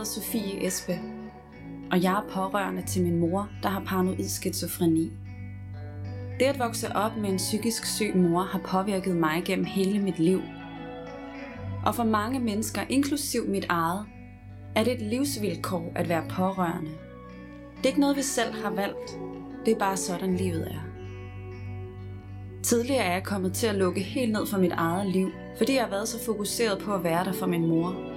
Hedder Sofie Espe, og jeg er pårørende til min mor, der har paranoid skizofreni. Det at vokse op med en psykisk syg mor har påvirket mig gennem hele mit liv. Og for mange mennesker, inklusiv mit eget, er det et livsvilkår at være pårørende. Det er ikke noget, vi selv har valgt. Det er bare sådan, livet er. Tidligere er jeg kommet til at lukke helt ned for mit eget liv, fordi jeg har været så fokuseret på at være der for min mor.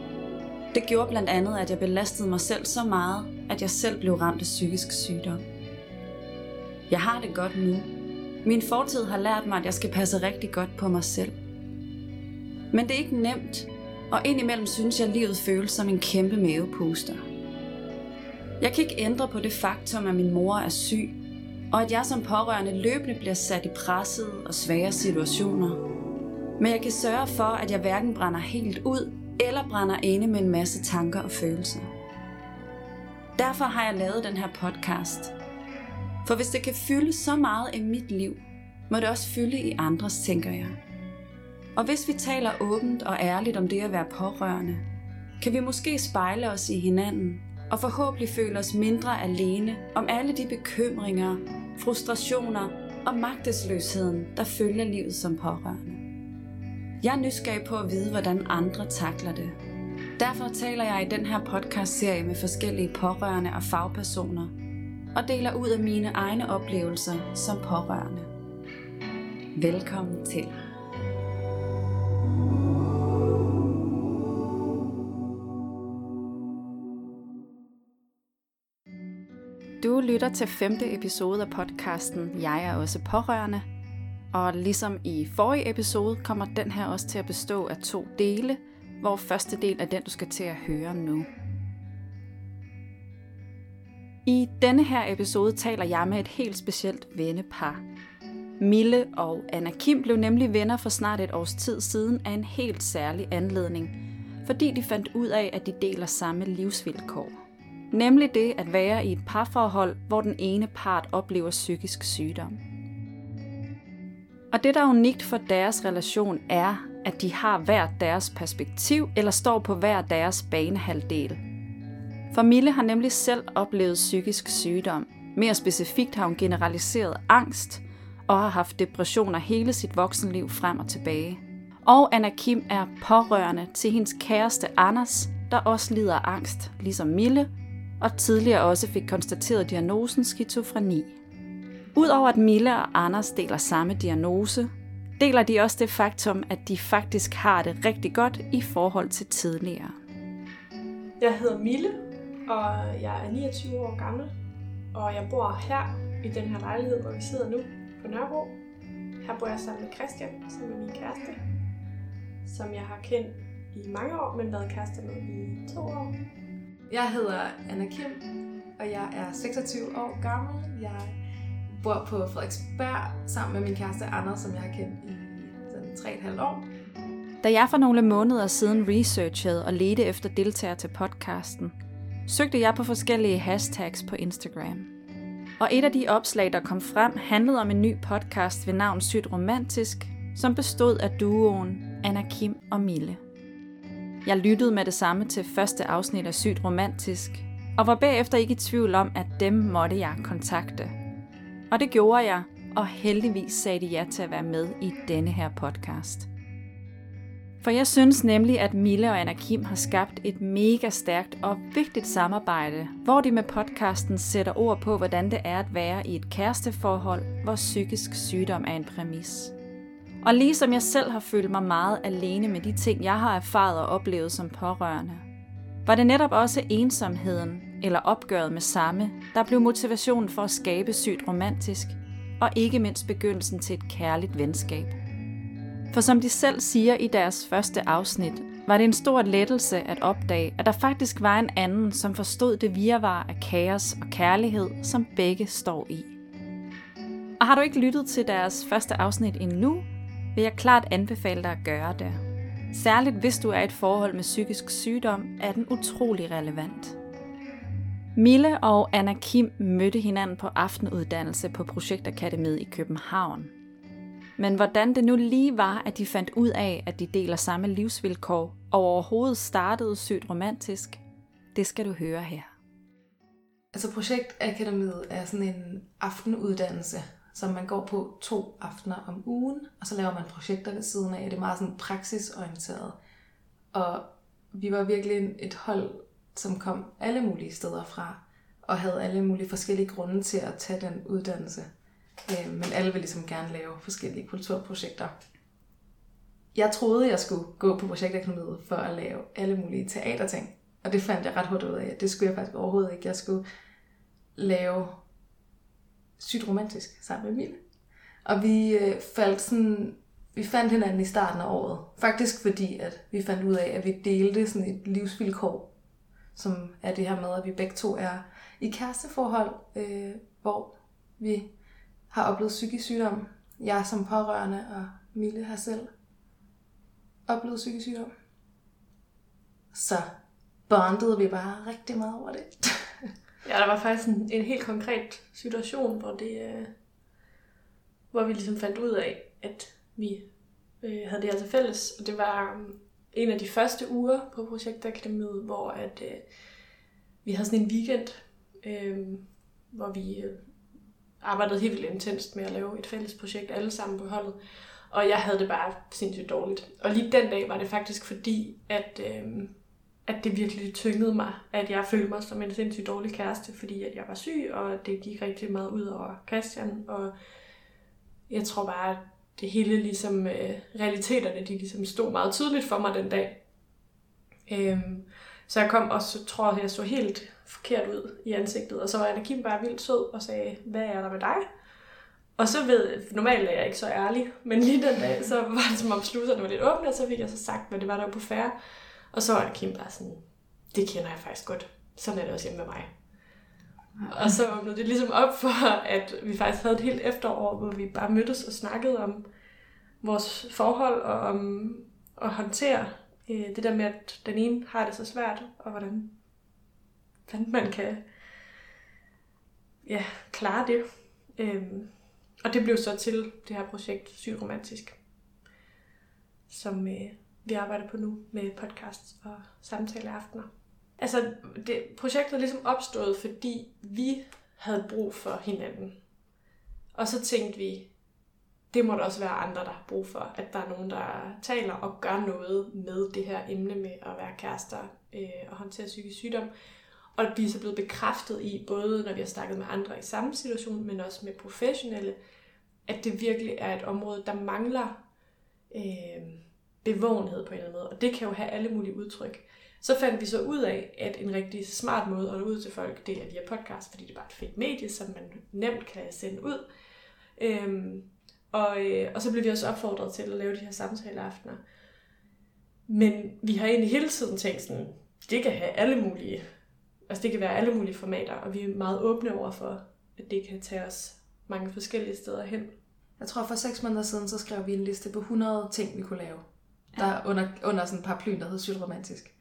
Det gjorde blandt andet, at jeg belastede mig selv så meget, at jeg selv blev ramt af psykisk sygdom. Jeg har det godt nu. Min fortid har lært mig, at jeg skal passe rigtig godt på mig selv. Men det er ikke nemt, og indimellem synes jeg, at livet føles som en kæmpe mavepuster. Jeg kan ikke ændre på det faktum, at min mor er syg, og at jeg som pårørende løbende bliver sat i pressede og svære situationer. Men jeg kan sørge for, at jeg hverken brænder helt ud, eller brænder inde med en masse tanker og følelser. Derfor har jeg lavet den her podcast. For hvis det kan fylde så meget i mit liv, må det også fylde i andres, tænker jeg. Og hvis vi taler åbent og ærligt om det at være pårørende, kan vi måske spejle os i hinanden og forhåbentlig føle os mindre alene om alle de bekymringer, frustrationer og magtesløsheden, der følger livet som pårørende. Jeg er nysgerrig på at vide, hvordan andre takler det. Derfor taler jeg i den her podcast-serie med forskellige pårørende og fagpersoner, og deler ud af mine egne oplevelser som pårørende. Velkommen til. Du lytter til femte episode af podcasten Jeg er også pårørende. Og ligesom i forrige episode kommer den her også til at bestå af to dele, hvor første del er den, du skal til at høre nu. I denne her episode taler jeg med et helt specielt vennepar. Mille og Anna Kim blev nemlig venner for snart et års tid siden af en helt særlig anledning, fordi de fandt ud af, at de deler samme livsvilkår. Nemlig det at være i et parforhold, hvor den ene part oplever psykisk sygdom. Og det, der er unikt for deres relation, er, at de har hver deres perspektiv eller står på hver deres banehalvdel. For Mille har nemlig selv oplevet psykisk sygdom. Mere specifikt har hun generaliseret angst og har haft depressioner hele sit voksenliv frem og tilbage. Og Anna Kim er pårørende til hendes kæreste Anders, der også lider af angst, ligesom Mille, og tidligere også fik konstateret diagnosen skizofreni. Udover at Mille og Anders deler samme diagnose, deler de også det faktum, at de faktisk har det rigtig godt i forhold til tidligere. Jeg hedder Mille, og jeg er 29 år gammel, og jeg bor her i den her lejlighed, hvor vi sidder nu på Nørrebro. Her bor jeg sammen med Christian, som er min kæreste, som jeg har kendt i mange år, men været kæreste med i to år. Jeg hedder Anna Kim, og jeg er 26 år gammel. Jeg bor på Frederiksberg sammen med min kæreste Anders, som jeg har kendt i sådan 3,5 år. Da jeg for nogle måneder siden researchede og ledte efter deltagere til podcasten, søgte jeg på forskellige hashtags på Instagram. Og et af de opslag, der kom frem, handlede om en ny podcast ved navn Sygt Romantisk, som bestod af duoen Anna Kim og Mille. Jeg lyttede med det samme til første afsnit af Sygt Romantisk, og var bagefter ikke i tvivl om, at dem måtte jeg kontakte. Og det gjorde jeg, og heldigvis sagde de ja til at være med i denne her podcast. For jeg synes nemlig, at Mille og Anna Kim har skabt et mega stærkt og vigtigt samarbejde, hvor de med podcasten sætter ord på, hvordan det er at være i et kæresteforhold, hvor psykisk sygdom er en præmis. Og ligesom jeg selv har følt mig meget alene med de ting, jeg har erfaret og oplevet som pårørende, var det netop også ensomheden eller opgøret med samme, der blev motivationen for at skabe sygt romantisk, og ikke mindst begyndelsen til et kærligt venskab. For som de selv siger i deres første afsnit, var det en stor lettelse at opdage, at der faktisk var en anden, som forstod det virvar af kaos og kærlighed, som begge står i. Og har du ikke lyttet til deres første afsnit endnu, vil jeg klart anbefale dig at gøre det. Særligt hvis du er i et forhold med psykisk sygdom, er den utrolig relevant. Mille og Anna Kim mødte hinanden på aftenuddannelse på Projektakademiet i København. Men hvordan det nu lige var, at de fandt ud af, at de deler samme livsvilkår og overhovedet startede sygt romantisk, Det skal du høre her. Altså projektakademiet er sådan en aftenuddannelse, som man går på to aftener om ugen, og så laver man projekter ved siden af. Det er meget sådan praksisorienteret. Og vi var virkelig et hold, som kom alle mulige steder fra, og havde alle mulige forskellige grunde til at tage den uddannelse. Øh, men alle ville ligesom gerne lave forskellige kulturprojekter. Jeg troede, jeg skulle gå på projektakademiet for at lave alle mulige teaterting. Og det fandt jeg ret hurtigt ud af. Det skulle jeg faktisk overhovedet ikke. Jeg skulle lave sygt romantisk sammen med Mille. Og vi øh, faldt sådan, vi fandt hinanden i starten af året. Faktisk fordi, at vi fandt ud af, at vi delte sådan et livsvilkår, som er det her med, at vi begge to er i kæresteforhold, øh, hvor vi har oplevet psykisk sygdom. Jeg som pårørende, og Mille har selv oplevet psykisk sygdom. Så bondede vi bare rigtig meget over det. Ja, der var faktisk en, en helt konkret situation, hvor det, øh, hvor vi ligesom fandt ud af, at vi øh, havde det her til fælles. Og det var um, en af de første uger på Projektakademiet, hvor at, øh, vi havde sådan en weekend, øh, hvor vi øh, arbejdede helt vildt intenst med at lave et fælles projekt alle sammen på holdet. Og jeg havde det bare sindssygt dårligt. Og lige den dag var det faktisk fordi, at, øh, at det virkelig tyngede mig, at jeg følte mig som en sindssygt dårlig kæreste, fordi at jeg var syg, og det gik rigtig meget ud over Christian. Og jeg tror bare, at det hele ligesom, øh, realiteterne, de ligesom stod meget tydeligt for mig den dag. Øhm, så jeg kom og så tror, jeg, jeg så helt forkert ud i ansigtet, og så var Anna Kim bare vildt sød og sagde, hvad er der med dig? Og så ved, normalt er jeg ikke så ærlig, men lige den dag, så var det som om sluserne var lidt åbne, og så fik jeg så sagt, hvad det var der var på færre. Og så var Kim bare sådan, det kender jeg faktisk godt. Sådan er det også hjemme med mig. Og så åbnede det ligesom op for, at vi faktisk havde et helt efterår, hvor vi bare mødtes og snakkede om vores forhold og om at håndtere øh, det der med, at den ene har det så svært, og hvordan, hvordan man kan ja, klare det. Øhm, og det blev så til det her projekt Syg Romantisk, som øh, vi arbejder på nu med podcasts og samtaleaftener. Altså, det, projektet er ligesom opstået, fordi vi havde brug for hinanden. Og så tænkte vi, det må der også være andre, der har brug for. At der er nogen, der taler og gør noget med det her emne med at være kærester øh, og håndtere psykisk sygdom. Og vi er så blevet bekræftet i, både når vi har snakket med andre i samme situation, men også med professionelle, at det virkelig er et område, der mangler øh, bevågenhed på en eller anden måde. Og det kan jo have alle mulige udtryk. Så fandt vi så ud af, at en rigtig smart måde at nå ud til folk, det er via podcast, fordi det er bare et fedt medie, som man nemt kan sende ud. Øhm, og, øh, og så blev vi også opfordret til at lave de her samtaleaftener. Men vi har egentlig hele tiden tænkt sådan, det kan have alle mulige, altså det kan være alle mulige formater, og vi er meget åbne over for, at det kan tage os mange forskellige steder hen. Jeg tror for seks måneder siden, så skrev vi en liste på 100 ting, vi kunne lave. Der er under, under sådan et par plyn, der hedder Sygt Romantisk.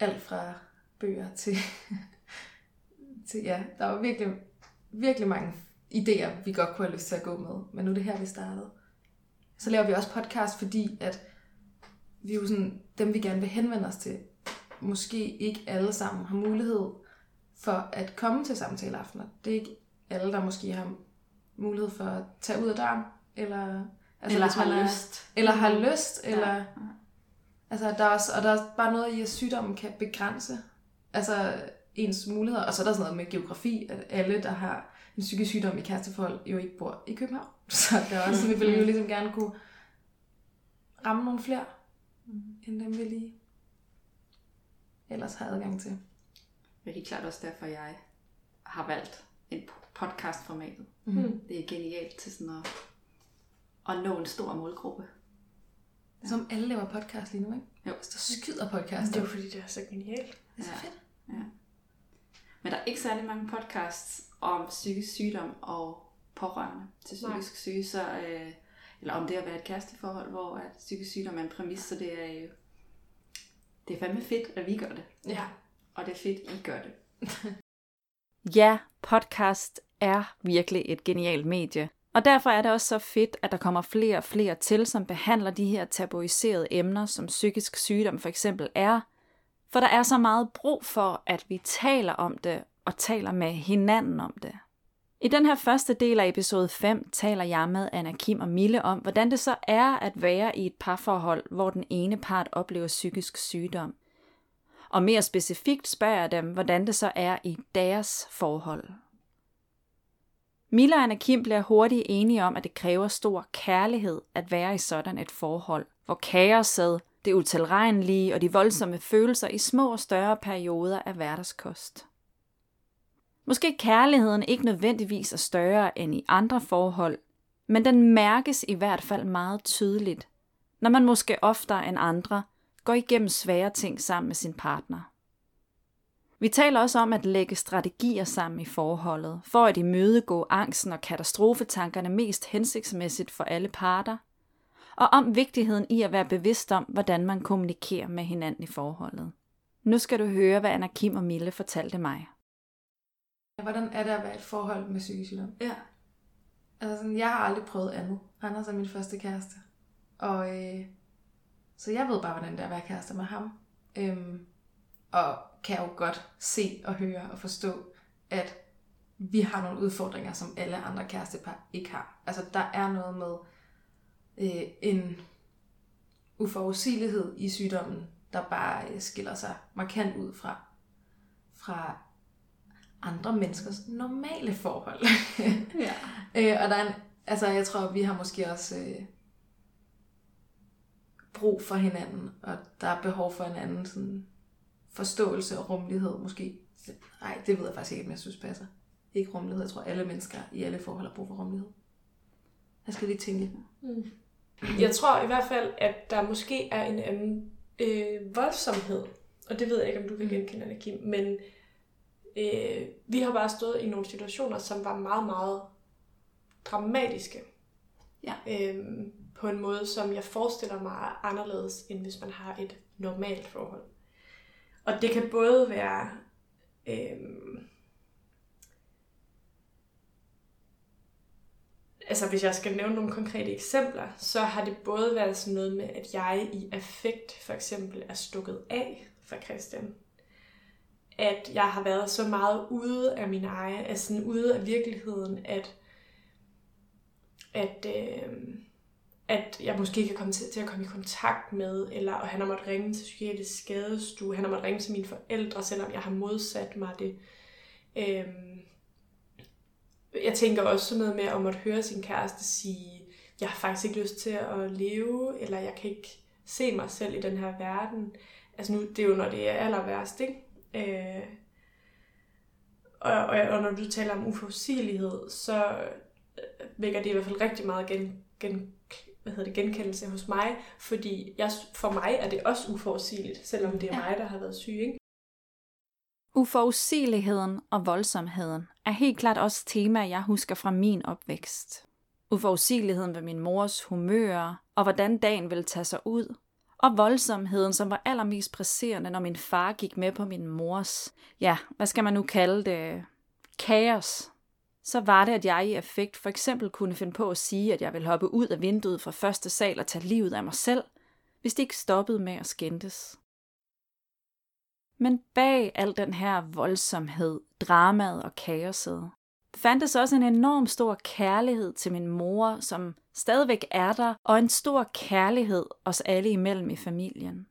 Alt fra bøger til, til... Ja, der var virkelig, virkelig mange idéer, vi godt kunne have lyst til at gå med. Men nu er det her, vi startede. Så laver vi også podcast, fordi at vi er jo sådan, dem vi gerne vil henvende os til, måske ikke alle sammen har mulighed for at komme til samtaleaftener. Det er ikke alle, der måske har mulighed for at tage ud af døren, eller Altså, eller har lyst. Eller har lyst, eller... Ja. Altså, der er også, og der er bare noget i, at sygdommen kan begrænse altså, ens muligheder. Og så er der sådan noget med geografi, at alle, der har en psykisk sygdom i kæresteforhold, jo ikke bor i København. Så der er også, vi vil jo ligesom gerne kunne ramme nogle flere, mm. end dem vi lige ellers har adgang til. Det er helt klart også derfor, jeg har valgt en podcastformatet. Mm. Det er genialt til sådan at at nå en stor målgruppe. Ja. Som alle laver podcast lige nu, ikke? Jo. Så skyder podcast. Det er jo fordi, det er så genialt. Det er så ja. fedt. Ja. Men der er ikke særlig mange podcasts om psykisk sygdom og pårørende til psykisk Nej. syge, så, øh, eller om det at være et kæresteforhold, hvor at psykisk sygdom er en præmis, så det er jo, det er fandme fedt, at vi gør det. Ja. Og det er fedt, I gør det. ja, podcast er virkelig et genialt medie. Og derfor er det også så fedt, at der kommer flere og flere til, som behandler de her tabuiserede emner, som psykisk sygdom for eksempel er, For der er så meget brug for, at vi taler om det og taler med hinanden om det. I den her første del af episode 5 taler jeg med Anna Kim og Mille om, hvordan det så er at være i et parforhold, hvor den ene part oplever psykisk sygdom. Og mere specifikt spørger jeg dem, hvordan det så er i deres forhold. Mille og Kim bliver hurtigt enige om, at det kræver stor kærlighed at være i sådan et forhold, hvor kaoset, det utilregnelige og de voldsomme følelser i små og større perioder er hverdagskost. Måske kærligheden ikke nødvendigvis er større end i andre forhold, men den mærkes i hvert fald meget tydeligt, når man måske oftere end andre går igennem svære ting sammen med sin partner. Vi taler også om at lægge strategier sammen i forholdet, for at imødegå angsten og katastrofetankerne mest hensigtsmæssigt for alle parter, og om vigtigheden i at være bevidst om, hvordan man kommunikerer med hinanden i forholdet. Nu skal du høre, hvad Anna Kim og Mille fortalte mig. Hvordan er det at være i et forhold med psykisk sygdom? Ja. Altså sådan, jeg har aldrig prøvet andet. Anders er min første kæreste. Og øh, så jeg ved bare, hvordan det er at være kæreste med ham. Øhm, og kan jo godt se og høre og forstå, at vi har nogle udfordringer, som alle andre kærestepar ikke har. Altså der er noget med øh, en uforudsigelighed i sygdommen, der bare øh, skiller sig markant ud fra, fra andre menneskers normale forhold. ja. øh, og der er en, altså jeg tror, vi har måske også øh, brug for hinanden, og der er behov for en anden sådan, forståelse og rummelighed måske. Nej, det ved jeg faktisk ikke, om jeg synes passer. Ikke rummelighed. Jeg tror, alle mennesker i alle forhold har brug for rummelighed. Jeg skal lige tænke. Mm. Jeg tror i hvert fald, at der måske er en anden øh, voldsomhed, og det ved jeg ikke, om du kan genkende, Anna Kim, men øh, vi har bare stået i nogle situationer, som var meget, meget dramatiske. Ja. Øhm, på en måde, som jeg forestiller mig er anderledes, end hvis man har et normalt forhold. Og det kan både være Øh, altså hvis jeg skal nævne nogle konkrete eksempler, så har det både været sådan noget med, at jeg i affekt for eksempel er stukket af fra Christian. At jeg har været så meget ude af min egen, altså sådan ude af virkeligheden, at, at, øh, at jeg måske ikke kan komme til, til at komme i kontakt med, eller og han har måttet ringe til psykiatrisk skadestue, han har måttet ringe til mine forældre, selvom jeg har modsat mig det. Øhm, jeg tænker også sådan noget med at måtte høre sin kæreste sige, jeg har faktisk ikke lyst til at leve, eller jeg kan ikke se mig selv i den her verden. Altså nu, det er jo når det er aller værst, ikke? Øh, og, og, og når du taler om uforudsigelighed, så øh, vækker det i hvert fald rigtig meget gen, gen, hvad hedder det, genkendelse hos mig, fordi jeg, for mig er det også uforudsigeligt, selvom det er ja. mig, der har været syg. Ikke? Uforudsigeligheden og voldsomheden er helt klart også tema, jeg husker fra min opvækst. Uforudsigeligheden ved min mors humør, og hvordan dagen ville tage sig ud. Og voldsomheden, som var allermest presserende, når min far gik med på min mors, ja, hvad skal man nu kalde det, kaos. Så var det, at jeg i effekt for eksempel kunne finde på at sige, at jeg ville hoppe ud af vinduet fra første sal og tage livet af mig selv, hvis det ikke stoppede med at skændes. Men bag al den her voldsomhed, dramaet og kaoset, fandtes også en enorm stor kærlighed til min mor, som stadigvæk er der, og en stor kærlighed os alle imellem i familien.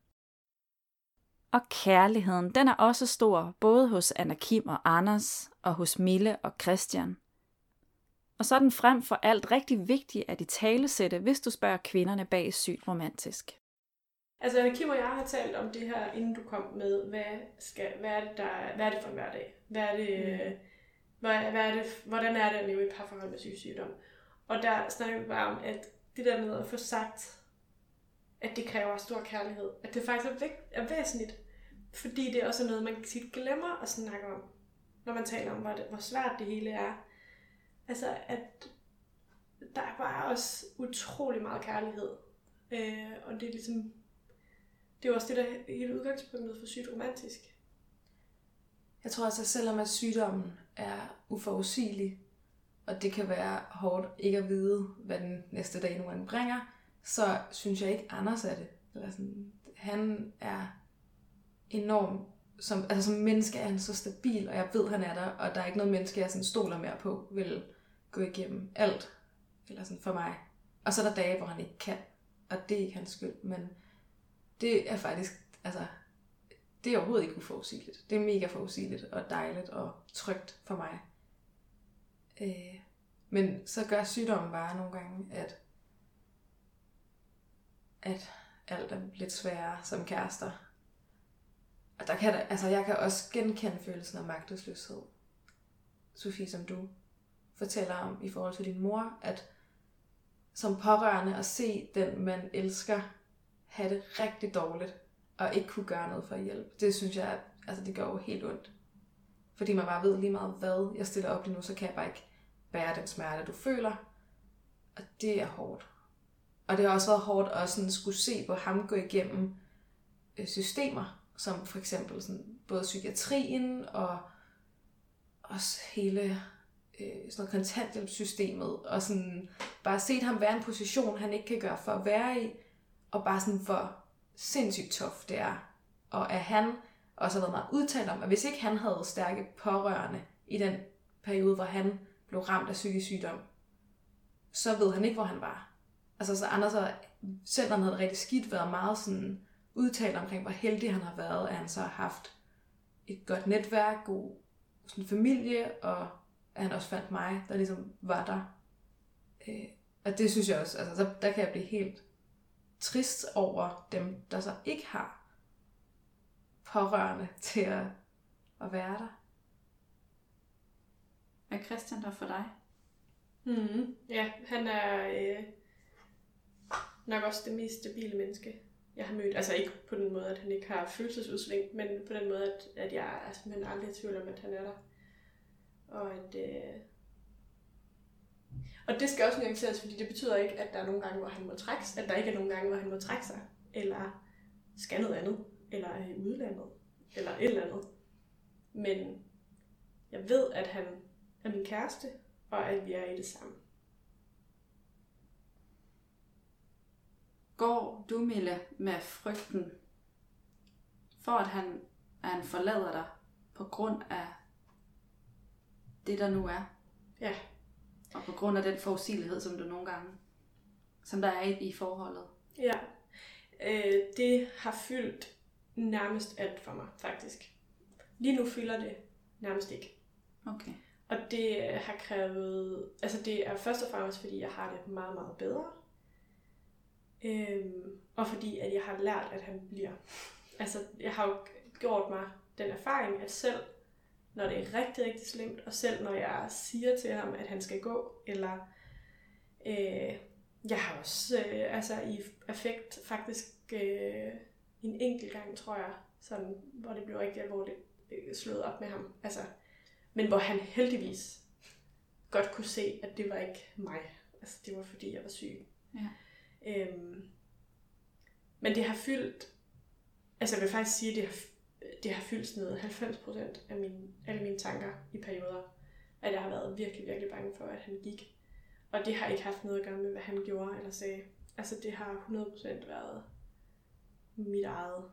Og kærligheden, den er også stor, både hos Anna Kim og Anders, og hos Mille og Christian. Og så er den frem for alt rigtig vigtig at i tale sætte, hvis du spørger kvinderne bag sygt romantisk. Altså, Anna Kim og jeg har talt om det her, inden du kom med, hvad, skal, hvad, er, det, der, hvad er det for en hverdag? Hvad er det, mm. hvad, hvad er det, hvordan er det at leve i et parforhold med psykisk sygdom? Og der snakker vi bare om, at det der med at få sagt, at det kræver stor kærlighed, at det faktisk er, væk, er væsentligt, fordi det er også noget, man tit glemmer at snakke om, når man taler om, hvor, det, hvor svært det hele er. Altså, at der er bare også utrolig meget kærlighed. Øh, og det er ligesom det er jo også det, der er hele udgangspunktet for sygt romantisk. Jeg tror altså, selvom at sygdommen er uforudsigelig, og det kan være hårdt ikke at vide, hvad den næste dag nu bringer, så synes jeg ikke, Anders er det. Eller sådan, han er enorm, som, altså som menneske er han så stabil, og jeg ved, han er der, og der er ikke noget menneske, jeg sådan stoler mere på, vil gå igennem alt, eller sådan for mig. Og så er der dage, hvor han ikke kan, og det er ikke hans skyld, men det er faktisk, altså, det er overhovedet ikke uforudsigeligt. Det er mega forudsigeligt og dejligt og trygt for mig. Øh, men så gør sygdommen bare nogle gange, at, at alt er lidt sværere som kærester. Og der kan altså jeg kan også genkende følelsen af magtesløshed. Sofie, som du fortæller om i forhold til din mor, at som pårørende at se den, man elsker, have det rigtig dårligt, og ikke kunne gøre noget for at hjælpe. Det synes jeg, altså det gør jo helt ondt. Fordi man bare ved lige meget, hvad jeg stiller op lige nu, så kan jeg bare ikke bære den smerte, du føler. Og det er hårdt. Og det har også været hårdt at sådan skulle se på ham gå igennem øh, systemer, som for eksempel sådan både psykiatrien og også hele øh, sådan noget kontanthjælpssystemet, og sådan bare set ham være i en position, han ikke kan gøre for at være i, og bare sådan for sindssygt tof det er. Og at han også har været meget udtalt om, at hvis ikke han havde stærke pårørende i den periode, hvor han blev ramt af psykisk sygdom, så ved han ikke, hvor han var. Altså så Anders, har, selv når han havde rigtig skidt, været meget sådan udtalt omkring, hvor heldig han har været, at han så har haft et godt netværk, god sådan familie, og at han også fandt mig, der ligesom var der. Øh, og det synes jeg også, altså der, der kan jeg blive helt trist over dem, der så ikke har pårørende til at, at være der. Er Christian der for dig? Mm. Ja, han er øh, nok også det mest stabile menneske, jeg har mødt. Altså ikke på den måde, at han ikke har følelsesudsving, men på den måde, at, at jeg er simpelthen aldrig i tvivl om, at han er der. Og at... Øh... Og det skal også nuanceres, fordi det betyder ikke, at der er nogle gange, hvor han må trække at der ikke er nogle gange, hvor han må trække sig, eller skal noget andet, eller er i udlandet, eller et eller andet. Men jeg ved, at han er min kæreste, og at vi er i det samme. Går du, Mille, med frygten for, at han, at han forlader dig på grund af det, der nu er? Ja. Og på grund af den forudsigelighed, som du nogle gange, som der er i, i forholdet? Ja. Øh, det har fyldt nærmest alt for mig, faktisk. Lige nu fylder det nærmest ikke. Okay. Og det har krævet... Altså det er først og fremmest, fordi jeg har det meget, meget bedre. Øhm, og fordi at jeg har lært, at han bliver. Altså, jeg har jo gjort mig den erfaring, at selv når det er rigtig, rigtig slemt, og selv når jeg siger til ham, at han skal gå, eller øh, jeg har også øh, altså i affekt faktisk øh, en enkelt gang, tror jeg, sådan, hvor det blev rigtig alvorligt øh, slået op med ham. Altså, men hvor han heldigvis godt kunne se, at det var ikke mig. Altså, det var fordi, jeg var syg. Ja. Øhm, men det har fyldt, altså jeg vil faktisk sige, at det har, det har fyldt sådan noget 90% af mine, alle mine tanker i perioder, at jeg har været virkelig, virkelig bange for, at han gik. Og det har ikke haft noget at gøre med, hvad han gjorde eller sagde. Altså det har 100% været mit eget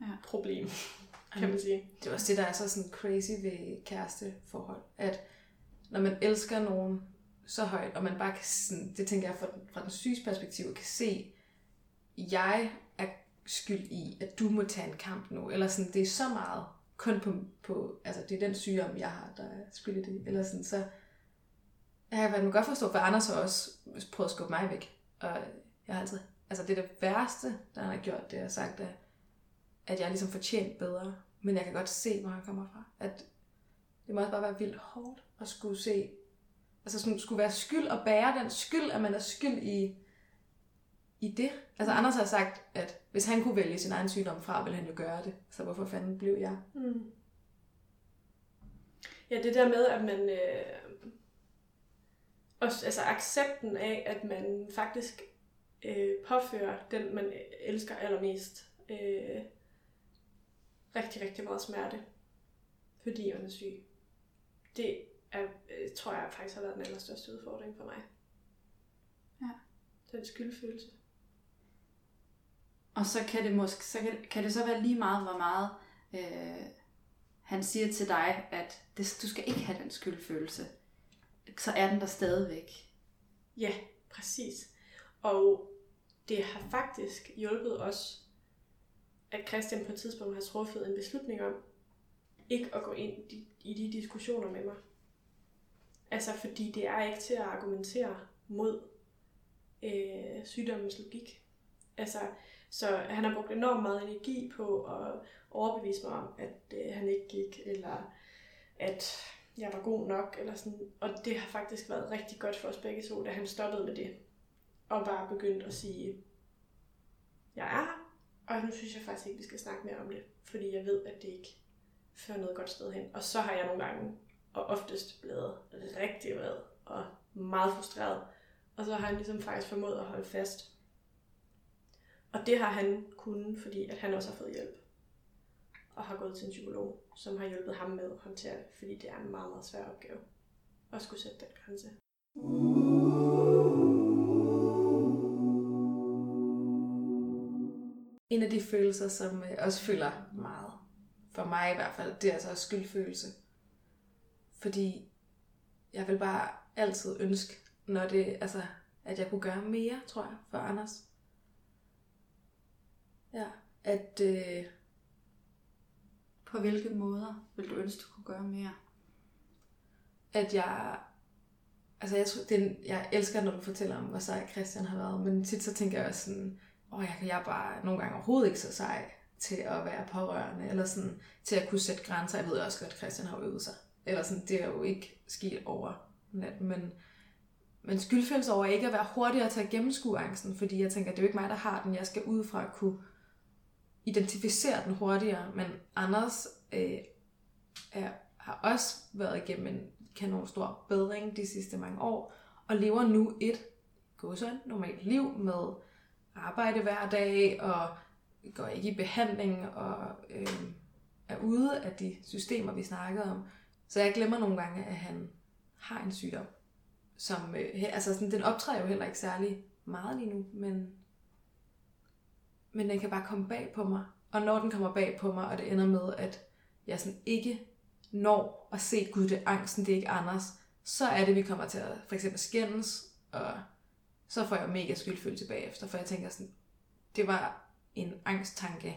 Ja. problem, kan man sige. Det er også det, der er så sådan crazy ved kæresteforhold, at når man elsker nogen så højt, og man bare kan, sådan, det tænker jeg fra, fra den syges perspektiv, kan se, jeg skyld i, at du må tage en kamp nu, eller sådan, det er så meget kun på, på altså det er den sygdom, jeg har, der er skyld i det, eller sådan, så jeg kan godt forstå, for Anders har også prøvet at skubbe mig væk, og jeg har altid, altså det er det værste, der han har gjort, det har sagt, at, at jeg er ligesom fortjent bedre, men jeg kan godt se, hvor han kommer fra, at det må også bare være vildt hårdt at skulle se, altså sådan, skulle være skyld og bære den skyld, at man er skyld i, i det. Altså Anders har sagt, at hvis han kunne vælge sin egen sygdom fra, ville han jo gøre det. Så hvorfor fanden blev jeg? Mm. Ja, det der med, at man... Øh, også, altså accepten af, at man faktisk øh, påfører den, man elsker allermest, øh, rigtig, rigtig meget smerte, fordi man er syg. Det er, øh, tror jeg faktisk har været den allerstørste udfordring for mig. Ja. Den skyldfølelse. Og så kan det måske så kan, kan det så være lige meget, hvor meget øh, han siger til dig, at det, du skal ikke have den skyldfølelse. Så er den der stadigvæk. Ja, præcis. Og det har faktisk hjulpet os, at Christian på et tidspunkt har truffet en beslutning om, ikke at gå ind i de diskussioner med mig. Altså, fordi det er ikke til at argumentere mod øh, sygdommens logik. Altså, så han har brugt enormt meget energi på at overbevise mig om, at øh, han ikke gik, eller at jeg var god nok, eller sådan. Og det har faktisk været rigtig godt for os begge to, da han stoppede med det. Og bare begyndte at sige, jeg er her, og nu synes jeg faktisk ikke, vi skal snakke mere om det, fordi jeg ved, at det ikke fører noget godt sted hen. Og så har jeg nogle gange, og oftest blevet rigtig vred og meget frustreret. Og så har han ligesom faktisk formået at holde fast. Og det har han kunnet, fordi at han også har fået hjælp. Og har gået til en psykolog, som har hjulpet ham med at håndtere det, fordi det er en meget, meget svær opgave at skulle sætte den grænse. En af de følelser, som øh, også fylder meget, for mig i hvert fald, det er altså også skyldfølelse. Fordi jeg vil bare altid ønske, når det, altså, at jeg kunne gøre mere, tror jeg, for Anders. Ja, at... Øh, På hvilke måder vil du ønske, du kunne gøre mere? at jeg... Altså, jeg, tror, det jeg elsker, når du fortæller om, hvor sej Christian har været, men tit så tænker jeg også sådan, åh, jeg, jeg er bare nogle gange overhovedet ikke så sej til at være pårørende, eller sådan, til at kunne sætte grænser. Jeg ved også godt, at Christian har øvet sig. Eller sådan, det er jo ikke sket over natten, men, men skyldfølelse over ikke at være hurtigere til at gennemskue angsten, fordi jeg tænker, det er jo ikke mig, der har den. Jeg skal ud fra at kunne identificere den hurtigere, men Anders øh, er, har også været igennem en kanon stor bedring de sidste mange år, og lever nu et godsøjne normalt liv med arbejde hver dag, og går ikke i behandling, og øh, er ude af de systemer, vi snakkede om. Så jeg glemmer nogle gange, at han har en sygdom, som, øh, altså sådan, den optræder jo heller ikke særlig meget lige nu, men, men den kan bare komme bag på mig. Og når den kommer bag på mig, og det ender med, at jeg sådan ikke når at se, gud, det er angsten, det er ikke Anders, så er det, vi kommer til at for eksempel skændes, og så får jeg mega skyldfølelse bagefter, for jeg tænker sådan, det var en angsttanke,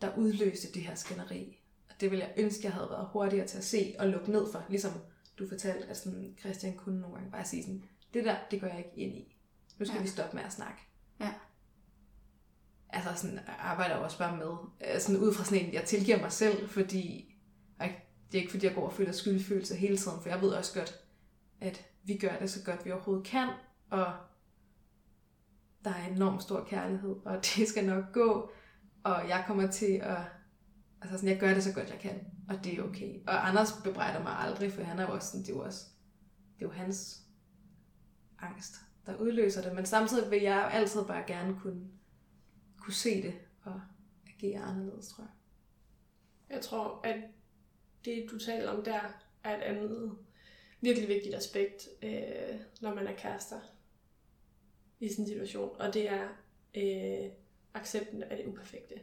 der udløste det her skænderi. Og det ville jeg ønske, jeg havde været hurtigere til at se og lukke ned for, ligesom du fortalte, at sådan, Christian kunne nogle gange bare sige sådan, det der, det går jeg ikke ind i. Nu skal Ja. vi stoppe med at snakke. Ja. Altså sådan, arbejder også bare med, øh, sådan ud fra sådan en, jeg tilgiver mig selv, fordi, og det er ikke fordi, jeg går og føler skyldfølelse hele tiden, for jeg ved også godt, at vi gør det så godt, vi overhovedet kan, og der er enormt stor kærlighed, og det skal nok gå, og jeg kommer til at, altså sådan, jeg gør det så godt, jeg kan, og det er okay. Og Anders bebrejder mig aldrig, for han er jo også sådan, det er jo også, det er jo hans angst, der udløser det, men samtidig vil jeg altid bare gerne kunne, kunne se det, og agere anderledes, tror jeg. Jeg tror, at det, du taler om der, er et andet virkelig vigtigt aspekt, øh, når man er kærester i sådan en situation. Og det er øh, accepten af det uperfekte.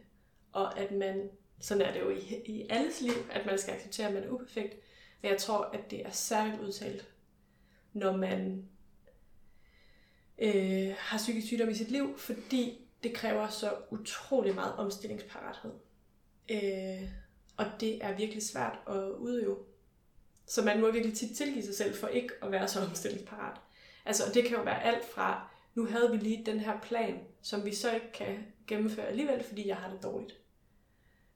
Og at man, sådan er det jo i, i alles liv, at man skal acceptere, at man er uperfekt. Men jeg tror, at det er særligt udtalt, når man øh, har psykisk sygdom i sit liv, fordi det kræver så utrolig meget omstillingsparathed. Øh, og det er virkelig svært at udøve. Så man må virkelig tit tilgive sig selv for ikke at være så omstillingsparat. Altså, og det kan jo være alt fra, nu havde vi lige den her plan, som vi så ikke kan gennemføre alligevel, fordi jeg har det dårligt.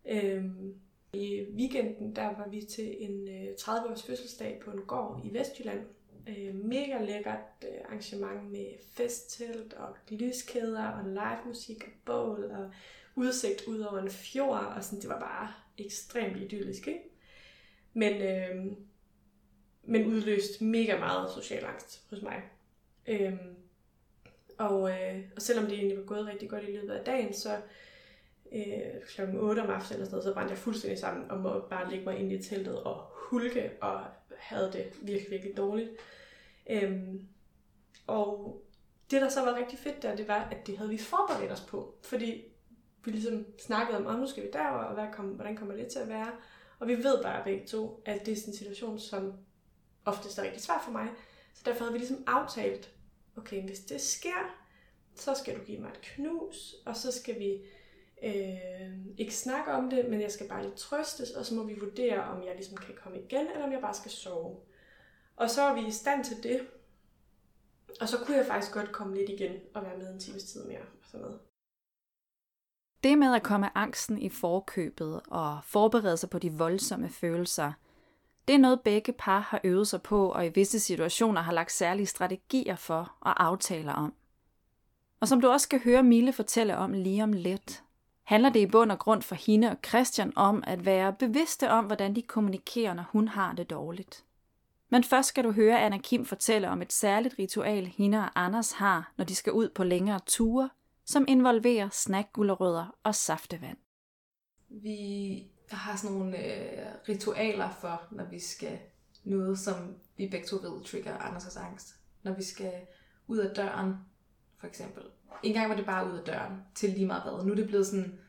Øhm, I weekenden, der var vi til en øh, 30-års fødselsdag på en gård i Vestjylland. Øh, mega lækkert øh, arrangement med festtelt og lyskæder og live musik og bål og udsigt ud over en fjord, og sådan, det var bare ekstremt idyllisk, ikke? Men, øh, men udløst mega meget social angst hos mig. Øh, og, øh, og selvom det egentlig var gået rigtig godt i løbet af dagen, så øh, klokken 8 om aftenen eller sådan noget, så brændte jeg fuldstændig sammen og må bare ligge mig ind i teltet og hulke og havde det virkelig, virkelig dårligt. Øhm, og det, der så var rigtig fedt der, det var, at det havde vi forberedt os på. Fordi vi ligesom snakkede om, oh, nu skal vi derover, og hvad kom, hvordan kommer det til at være? Og vi ved bare begge to, at det er sådan en situation, som oftest er rigtig svært for mig. Så derfor havde vi ligesom aftalt, okay, hvis det sker, så skal du give mig et knus, og så skal vi øh, ikke snakke om det, men jeg skal bare lige trøstes, og så må vi vurdere, om jeg ligesom kan komme igen, eller om jeg bare skal sove. Og så var vi i stand til det, og så kunne jeg faktisk godt komme lidt igen og være med en times tid mere. Og sådan noget. Det med at komme angsten i forkøbet og forberede sig på de voldsomme følelser, det er noget begge par har øvet sig på og i visse situationer har lagt særlige strategier for og aftaler om. Og som du også skal høre Mille fortælle om lige om lidt, handler det i bund og grund for hende og Christian om at være bevidste om, hvordan de kommunikerer, når hun har det dårligt. Men først skal du høre Anna Kim fortælle om et særligt ritual, hende og Anders har, når de skal ud på længere ture, som involverer snackgulerødder og saftevand. Vi har sådan nogle øh, ritualer for, når vi skal noget, som vi begge to ved trigger Anders' angst. Når vi skal ud af døren, for eksempel. En gang var det bare ud af døren, til lige meget hvad. Nu er det blevet sådan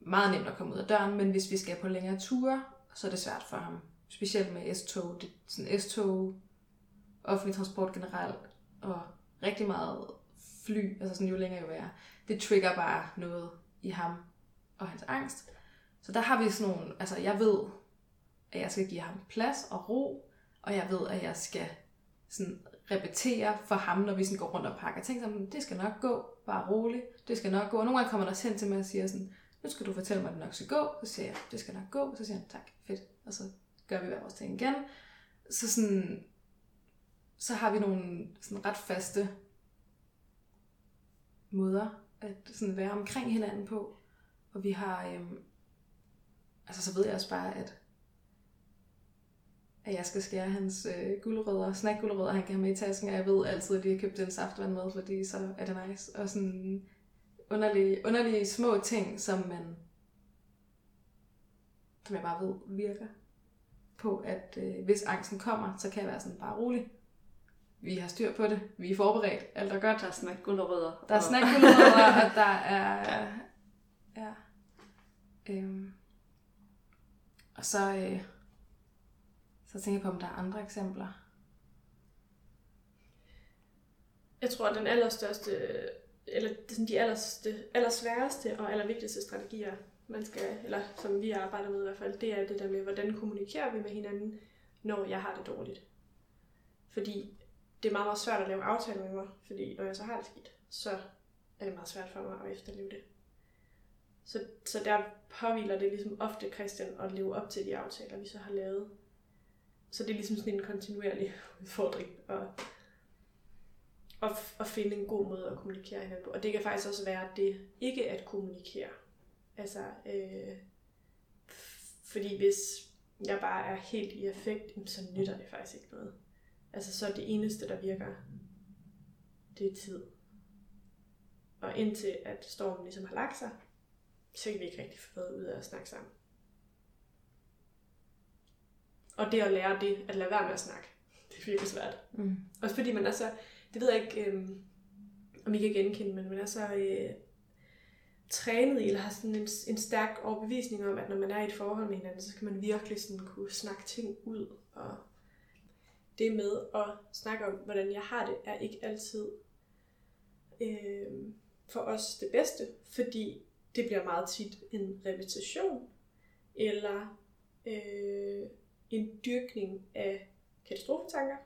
meget nemt at komme ud af døren, men hvis vi skal på længere ture, så er det svært for ham. Specielt med S-tog. Det, sådan S-tog, offentlig transport generelt, og rigtig meget fly, altså sådan jo længere jo er. Det trigger bare noget i ham og hans angst. Så der har vi sådan nogle, altså jeg ved, at jeg skal give ham plads og ro, og jeg ved, at jeg skal sådan repetere for ham, når vi sådan går rundt og pakker ting sammen. Det skal nok gå, bare roligt, det skal nok gå. Og nogle gange kommer der også hen til mig og siger sådan, nu skal du fortælle mig, at det nok skal gå. Så siger jeg, det skal nok gå. Så siger han, tak, fedt. Og så gør vi hver vores ting igen. Så sådan, så har vi nogle sådan ret faste måder at sådan være omkring hinanden på. Og vi har, øhm, altså så ved jeg også bare, at at jeg skal skære hans øh, gulerødder, snackgulerødder, han kan have med i tasken, og jeg ved altid, at de har købt en saftvand med, fordi så er det nice. Og sådan underlige, underlige små ting, som man, som jeg bare ved virker på, at øh, hvis angsten kommer, så kan jeg være sådan bare rolig. Vi har styr på det. Vi er forberedt. Alt er godt. Der er snackgulerødder. Der er snackgulerødder, og der er... Ja. Øhm. Og så... Øh, så tænker jeg på, om der er andre eksempler. Jeg tror, at den allerstørste, eller de allerste, allersværeste og allervigtigste strategier, man skal, eller som vi arbejder med i hvert fald, det er det der med, hvordan kommunikerer vi med hinanden, når jeg har det dårligt. Fordi det er meget, meget svært at lave aftaler med mig, fordi når jeg så har det skidt, så er det meget svært for mig at efterleve det. Så, så der påviler det ligesom ofte Christian at leve op til de aftaler, vi så har lavet. Så det er ligesom sådan en kontinuerlig udfordring at, at, at finde en god måde at kommunikere hinanden på. Og det kan faktisk også være det ikke at kommunikere. Altså, øh, fordi hvis jeg bare er helt i effekt, så nytter det faktisk ikke noget. Altså så er det eneste, der virker, det er tid. Og indtil at stormen ligesom har lagt sig, så kan vi ikke rigtig få noget ud af at snakke sammen. Og det at lære det, at lade være med at snakke, det er virkelig svært. Mm. Også fordi man er så, det ved jeg ikke, øh, om I kan genkende, men man er så øh, trænet i, eller har sådan en, en stærk overbevisning om, at når man er i et forhold med hinanden, så skal man virkelig sådan kunne snakke ting ud. Og det med at snakke om, hvordan jeg har det, er ikke altid øh, for os det bedste, fordi det bliver meget tit en repetition, eller øh, en dyrkning af katastrofetanker.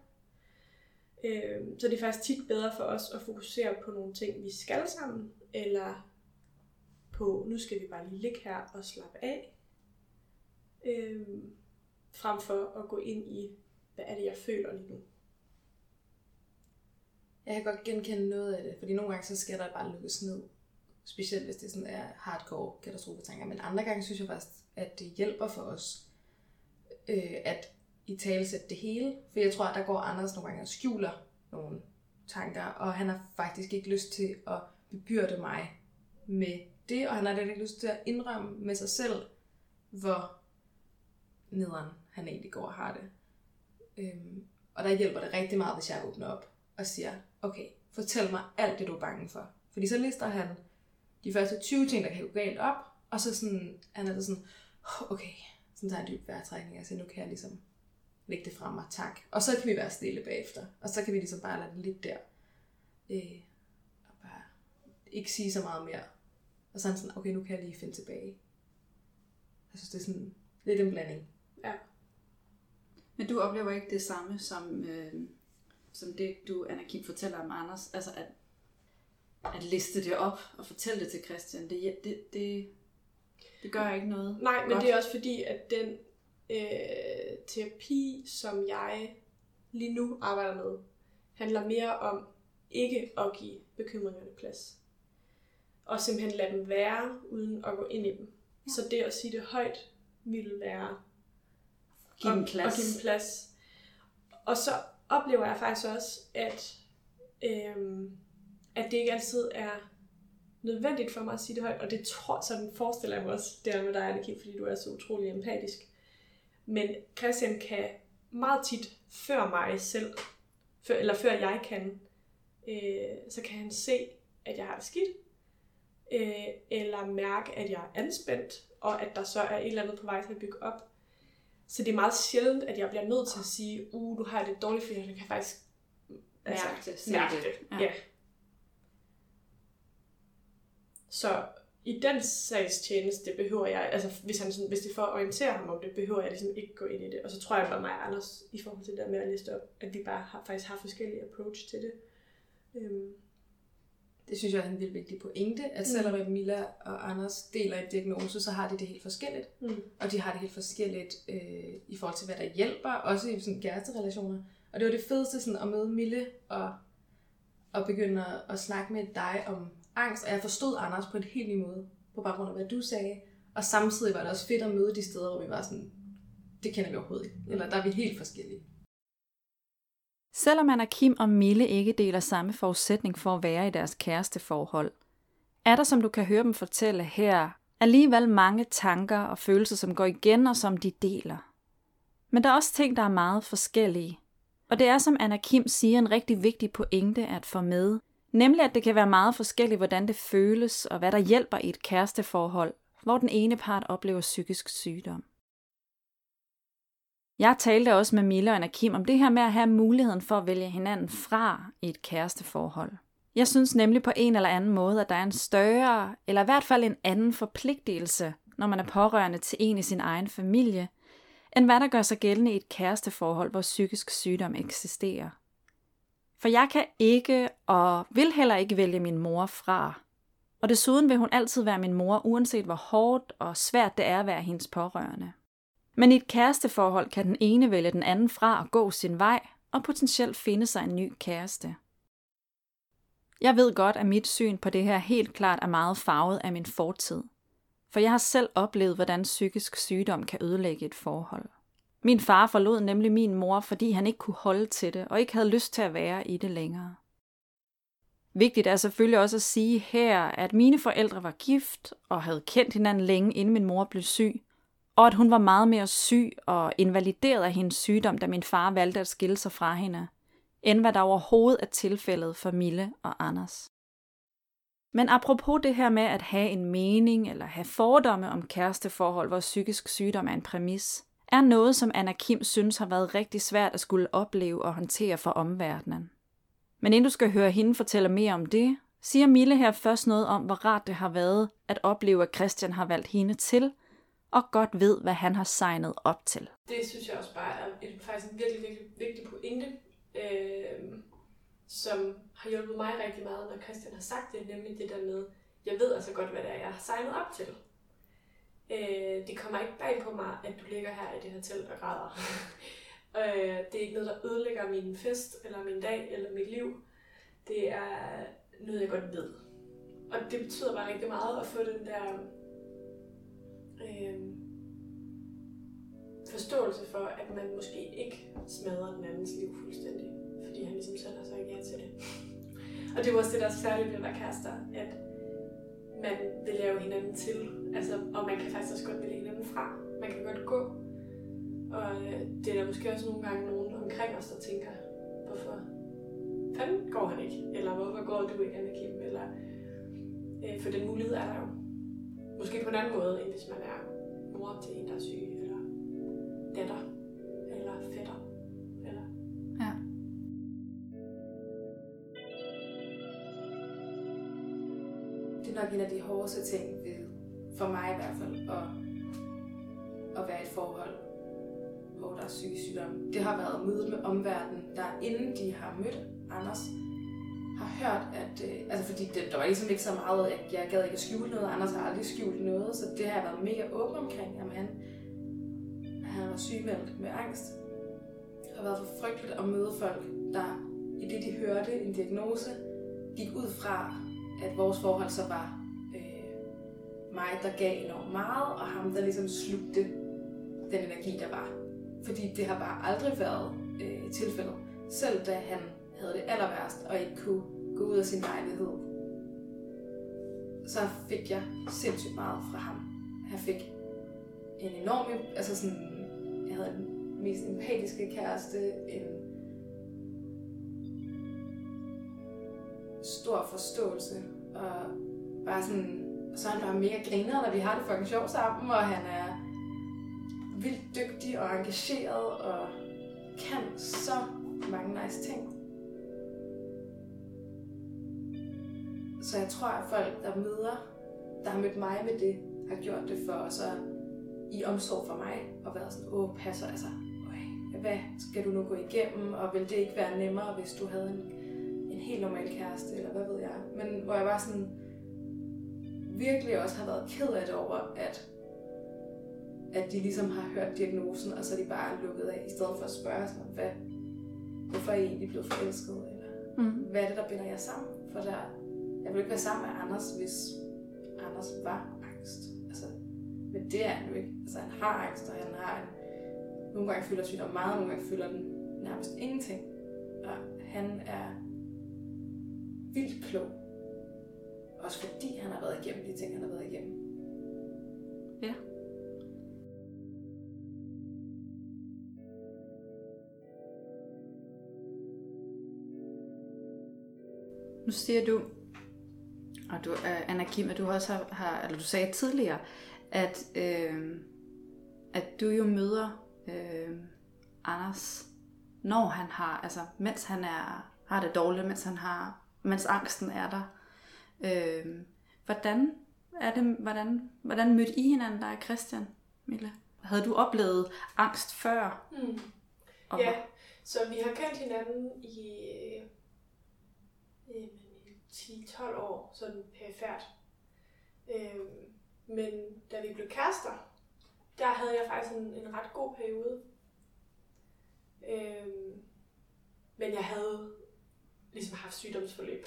Øh, så det er faktisk tit bedre for os at fokusere på nogle ting, vi skal sammen, eller på, nu skal vi bare lige ligge her og slappe af, øh, frem for at gå ind i, hvad er det, jeg føler lige nu. Jeg kan godt genkende noget af det, fordi nogle gange så skal der bare lukkes ned. Specielt hvis det sådan er hardcore katastrofetanker. Men andre gange synes jeg faktisk, at det hjælper for os øh, at i tale sætte det hele. For jeg tror, at der går Anders nogle gange og skjuler nogle tanker, og han har faktisk ikke lyst til at bebyrde mig med det, og han har ikke lyst til at indrømme med sig selv, hvor nederen han egentlig går og har det. Øhm, og der hjælper det rigtig meget, hvis jeg åbner op og siger, okay, fortæl mig alt det, du er bange for. Fordi så lister han de første 20 ting, der kan gå galt op, og så sådan, han er sådan, okay, sådan tager en dyb vejrtrækning, altså nu kan jeg ligesom lægge det frem og tak. Og så kan vi være stille bagefter, og så kan vi ligesom bare lade det lidt der. Øh, og bare ikke sige så meget mere. Og så er han sådan, okay, nu kan jeg lige finde tilbage. Jeg synes, det er sådan lidt en blanding. Ja. Men du oplever ikke det samme som, øh, som det, du, Anna Kim, fortæller om Anders? Altså at, at liste det op og fortælle det til Christian, det, det, det, det gør ikke noget Nej, men godt. det er også fordi, at den øh, terapi, som jeg lige nu arbejder med, handler mere om ikke at give bekymringerne plads. Og simpelthen lade dem være, uden at gå ind i dem. Ja. Så det at sige det højt, ville være Giv dem plads. Give dem plads. Og så oplever jeg faktisk også, at, øhm, at det ikke altid er nødvendigt for mig at sige det højt, og det tror, sådan forestiller jeg mig også, det er med dig, Annika, fordi du er så utrolig empatisk. Men Christian kan meget tit, før mig selv, før, eller før jeg kan, øh, så kan han se, at jeg har det skidt, øh, eller mærke, at jeg er anspændt, og at der så er et eller andet på vej til at bygge op. Så det er meget sjældent, at jeg bliver nødt til at sige, uh, nu har jeg det dårligt, fordi jeg kan faktisk altså, Mærke det, se mærke det. det. Ja. Ja. ja. Så i den sags tjeneste behøver jeg, altså hvis, han sådan, hvis det er for at orientere ham om det, behøver jeg ligesom ikke gå ind i det. Og så tror jeg bare mig og Anders, i forhold til det der med at liste op, at vi bare har, faktisk har forskellige approach til det. Øhm, Det synes jeg er en vildt vigtig pointe, at Mm. selvom Milla og Anders deler et diagnose, så har de det helt forskelligt. mm. Og de har det helt forskelligt øh, i forhold til, hvad der hjælper, også i sådan kæresterelationer. Og det var det fedeste sådan, at møde Mille og, og begynde at, at snakke med dig om angst. Og jeg forstod Anders på en helt ny måde, på baggrund af, hvad du sagde. Og samtidig var det også fedt at møde de steder, hvor vi var sådan, det kender vi overhovedet ikke. Eller der er vi helt forskellige. Selvom Anna Kim og Mille ikke deler samme forudsætning for at være i deres kæresteforhold, er der, som du kan høre dem fortælle her, alligevel mange tanker og følelser, som går igen og som de deler. Men der er også ting, der er meget forskellige. Og det er, som Anna Kim siger, en rigtig vigtig pointe at få med. Nemlig, at det kan være meget forskelligt, hvordan det føles og hvad der hjælper i et kæresteforhold, hvor den ene part oplever psykisk sygdom. Jeg talte også med Mille og Anna Kim om det her med at have muligheden for at vælge hinanden fra i et kæresteforhold. Jeg synes nemlig på en eller anden måde, at der er en større, eller i hvert fald en anden forpligtelse, når man er pårørende til en i sin egen familie, end hvad der gør sig gældende i et kæresteforhold, hvor psykisk sygdom eksisterer. For jeg kan ikke og vil heller ikke vælge min mor fra. Og desuden vil hun altid være min mor, uanset hvor hårdt og svært det er at være hendes pårørende. Men i et kæresteforhold kan den ene vælge den anden fra at gå sin vej og potentielt finde sig en ny kæreste. Jeg ved godt, at mit syn på det her helt klart er meget farvet af min fortid. For jeg har selv oplevet, hvordan psykisk sygdom kan ødelægge et forhold. Min far forlod nemlig min mor, fordi han ikke kunne holde til det og ikke havde lyst til at være i det længere. Vigtigt er selvfølgelig også at sige her, at mine forældre var gift og havde kendt hinanden længe, inden min mor blev syg, og at hun var meget mere syg og invalideret af hendes sygdom, da min far valgte at skille sig fra hende, end hvad der overhovedet er tilfældet for Mille og Anders. Men apropos det her med at have en mening eller have fordomme om kæresteforhold, hvor psykisk sygdom er en præmis, er noget, som Anna Kim synes har været rigtig svært at skulle opleve og håndtere for omverdenen. Men inden du skal høre hende fortælle mere om det, siger Mille her først noget om, hvor rart det har været at opleve, at Christian har valgt hende til, og godt ved, hvad han har signet op til. Det synes jeg også bare er et, faktisk en virkelig, virkelig vigtig pointe, øh, som har hjulpet mig rigtig meget, når Christian har sagt det, nemlig det der med, jeg ved altså godt, hvad det er, jeg har signet op til. Øh, det kommer ikke bag på mig, at du ligger her i det her telt og græder. øh, det er ikke noget, der ødelægger min fest, eller min dag, eller mit liv. Det er noget, jeg godt ved. Og det betyder bare rigtig meget at få den der øh, forståelse for, at man måske ikke smadrer den andens liv fuldstændig, fordi han ligesom selv har sagt ja til det. Og det er jo også det, der er særligt ved at være kærester, at man vil lave hinanden til, altså, og man kan faktisk også godt vælge hinanden fra. Man kan godt gå. Og øh, det er der måske også nogle gange nogen omkring os, der tænker, hvorfor fanden går han ikke? Eller hvorfor går du ikke, Anna Kim? Eller, øh, for den mulighed er der jo. Måske på en anden måde, end hvis man er mor til en, der er syg, eller datter, eller fætter. Eller... Ja. Det er nok en af de hårdeste ting ved, for mig i hvert fald, at, at være i et forhold, hvor der er psykisk sygdom. Det har været mødet med omverdenen, der inden de har mødt Anders, har hørt, at... Øh, altså fordi det, der var ligesom ikke så meget, at jeg gad ikke at skjule noget. Anders har aldrig skjult noget, så det har jeg været mega åben omkring. Jamen han, han var sygemeldt med angst. Det har været for frygteligt at møde folk, der i det de hørte en diagnose, gik ud fra, at vores forhold så var øh, mig, der gav enormt meget, og ham, der ligesom slugte den energi, der var. Fordi det har bare aldrig været øh, tilfældet. Selv da han havde det aller værst, og ikke kunne gå ud af sin lejlighed, så fik jeg sindssygt meget fra ham. Han fik en enorm, altså sådan, jeg havde den mest empatiske kæreste, en stor forståelse, og bare sådan, så er han bare mega griner, når vi har det fucking sjovt sammen, og han er vildt dygtig og engageret, og kan så mange nice ting. Så jeg tror, at folk, der møder, der har mødt mig med det, har gjort det for så i omsorg for mig, og været sådan, åh, passer, altså, øj, hvad skal du nu gå igennem, og vil det ikke være nemmere, hvis du havde en, en helt normal kæreste, eller hvad ved jeg. Men hvor jeg var sådan, virkelig også har været ked af det over, at, at de ligesom har hørt diagnosen, og så er de bare lukket af, i stedet for at spørge sådan, hvad, hvorfor er I egentlig blevet forelsket, eller Mm. hvad er det, der binder jer sammen? For der, jeg ville ikke være sammen med Anders, hvis Anders var angst. Altså, men det er han jo ikke. Altså, han har angst, og han har en... Nogle gange føler sygdom meget, nogle gange føler den nærmest ingenting. Og han er vildt klog. Også fordi han har været igennem de ting, han har været igennem. Ja. Nu siger du, og du, uh, Anna Kim, at du også har, har, eller du sagde tidligere, at, øh, at du jo møder øh, Anders, når han har, altså mens han er, har det dårligt, mens han har, mens angsten er der. Øh, hvordan er det, hvordan, hvordan mødte I hinanden, der er Christian, Mille? Havde du oplevet angst før? Mm. Og Ja, så vi har kendt hinanden i øh, 10-12 år, sådan perifært. Øh, men da vi blev kærester, der havde jeg faktisk en, en ret god periode. Øh, men jeg havde ligesom haft sygdomsforløb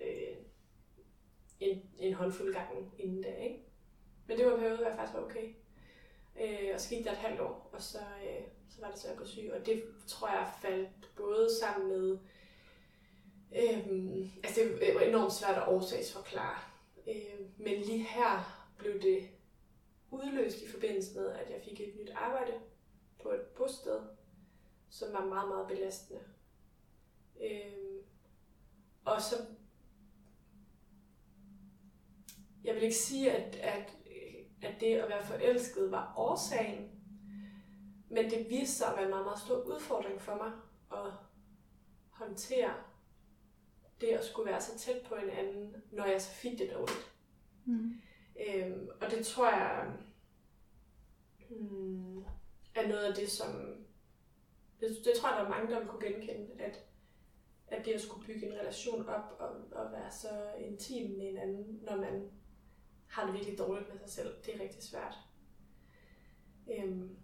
øh, en, en håndfuld gange inden da, ikke? Men det var en periode, hvor jeg faktisk var okay. Øh, og så gik der et halvt år, og så, øh, så var det så, at gå syg. Og det tror jeg faldt både sammen med... Øhm, altså det var enormt svært at årsagsforklare. Øhm, men lige her blev det udløst i forbindelse med, at jeg fik et nyt arbejde på et bosted, som var meget, meget belastende. Øhm, og så... Jeg vil ikke sige, at, at, at det at være forelsket var årsagen, men det viste sig at være en meget, meget stor udfordring for mig at håndtere være så tæt på en anden, når jeg så fik det dårligt. Mm. Øhm, og det tror jeg hmm, er noget af det, som... Det, det tror jeg, der er mange, der vil kunne genkende, at, at det at skulle bygge en relation op og, og være så intim med en anden, når man har det virkelig dårligt med sig selv, det er rigtig svært. Øhm,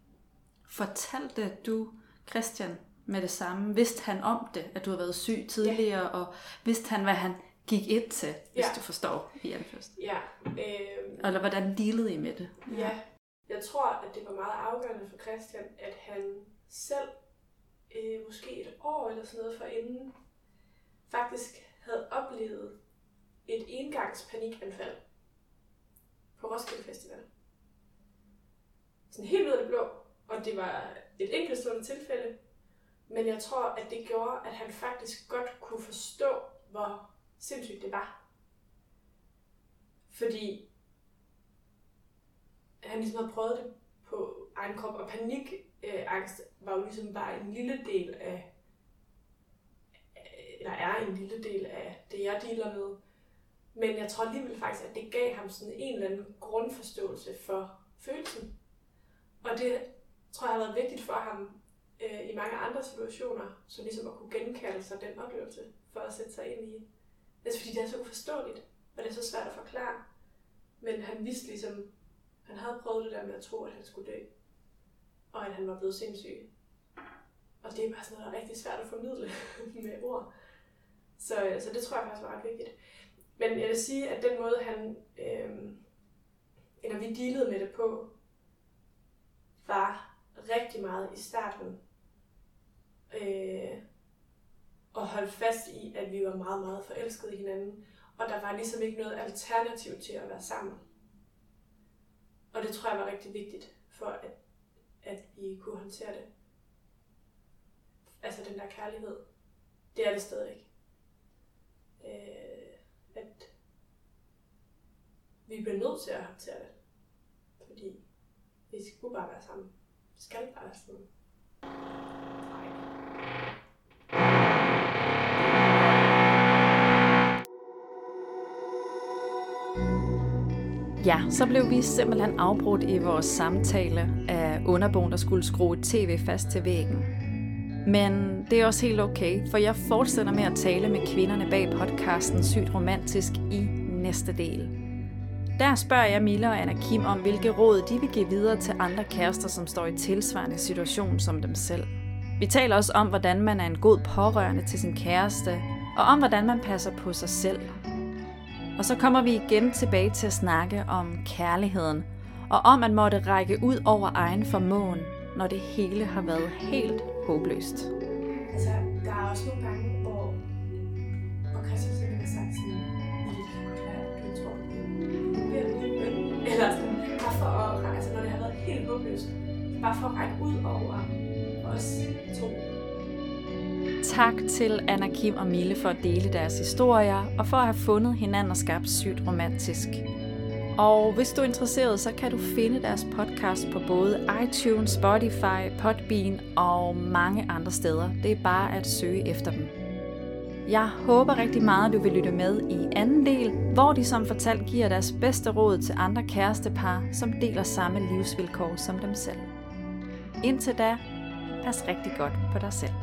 Fortalte du Christian med det samme? Vidste han om det, at du har været syg tidligere, ja. og vidste han, hvad han gik ind til, hvis Ja. du forstår i anførst? ja, øhm, Eller hvordan dealede I med det? Ja, jeg tror, at det var meget afgørende for Christian, at han selv, øh, måske et år eller sådan noget forinden, faktisk havde oplevet et engangs panikanfald på Roskilde Festival. Sådan helt ud af det blå, og det var et enkeltstående tilfælde, men jeg tror, at det gjorde, at han faktisk godt kunne forstå, hvor sindssygt det var. Fordi han ligesom havde prøvet det på egen krop, og panikangst øh, var jo ligesom bare en lille del af, eller er en lille del af det, jeg dealer med. Men jeg tror alligevel faktisk, at det gav ham sådan en eller anden grundforståelse for følelsen. Og det tror jeg har været vigtigt for ham øh, i mange andre situationer, så ligesom at kunne genkalde sig den oplevelse, for at sætte sig ind i. Altså fordi det er så uforståeligt, og det er så svært at forklare. Men han vidste ligesom, han havde prøvet det der med at tro, at han skulle dø. Og at han var blevet sindssyg. Og det er bare sådan noget, der er rigtig svært at formidle med ord. Så, øh, så det tror jeg faktisk var ret vigtigt. Men jeg vil sige, at den måde, han, øh, eller vi dealede med det på, var rigtig meget i starten øh, og holde fast i, at vi var meget, meget forelskede i hinanden. Og der var ligesom ikke noget alternativ til at være sammen. Og det tror jeg var rigtig vigtigt for, at, at vi kunne håndtere det. Altså den der kærlighed. Det er det stadig. Øh, at vi bliver nødt til at håndtere det. Fordi vi skulle bare være sammen. Vi skal bare være sammen. Ja, så blev vi simpelthen afbrudt i vores samtale af underboen, der skulle skrue et tv fast til væggen. Men det er også helt okay, for jeg fortsætter med at tale med kvinderne bag podcasten Sygt Romantisk i næste del. Der spørger jeg Mille og Anna Kim om, hvilke råd de vil give videre til andre kærester, som står i tilsvarende situation som dem selv. Vi taler også om, hvordan man er en god pårørende til sin kæreste, og om, hvordan man passer på sig selv. Og så kommer vi igen tilbage til at snakke om kærligheden, og om at måtte række ud over egen formåen, når det hele har været helt håbløst. Altså, der er også nogle gange, lyst. bare for at række ud over os to. Tak til Anna Kim og Mille for at dele deres historier, og for at have fundet hinanden og skabt sygt romantisk. Og hvis du er interesseret, så kan du finde deres podcast på både iTunes, Spotify, Podbean og mange andre steder. Det er bare at søge efter dem. Jeg håber rigtig meget, at du vil lytte med i anden del, hvor de som fortalt giver deres bedste råd til andre kærestepar, som deler samme livsvilkår som dem selv. Indtil da, pas rigtig godt på dig selv.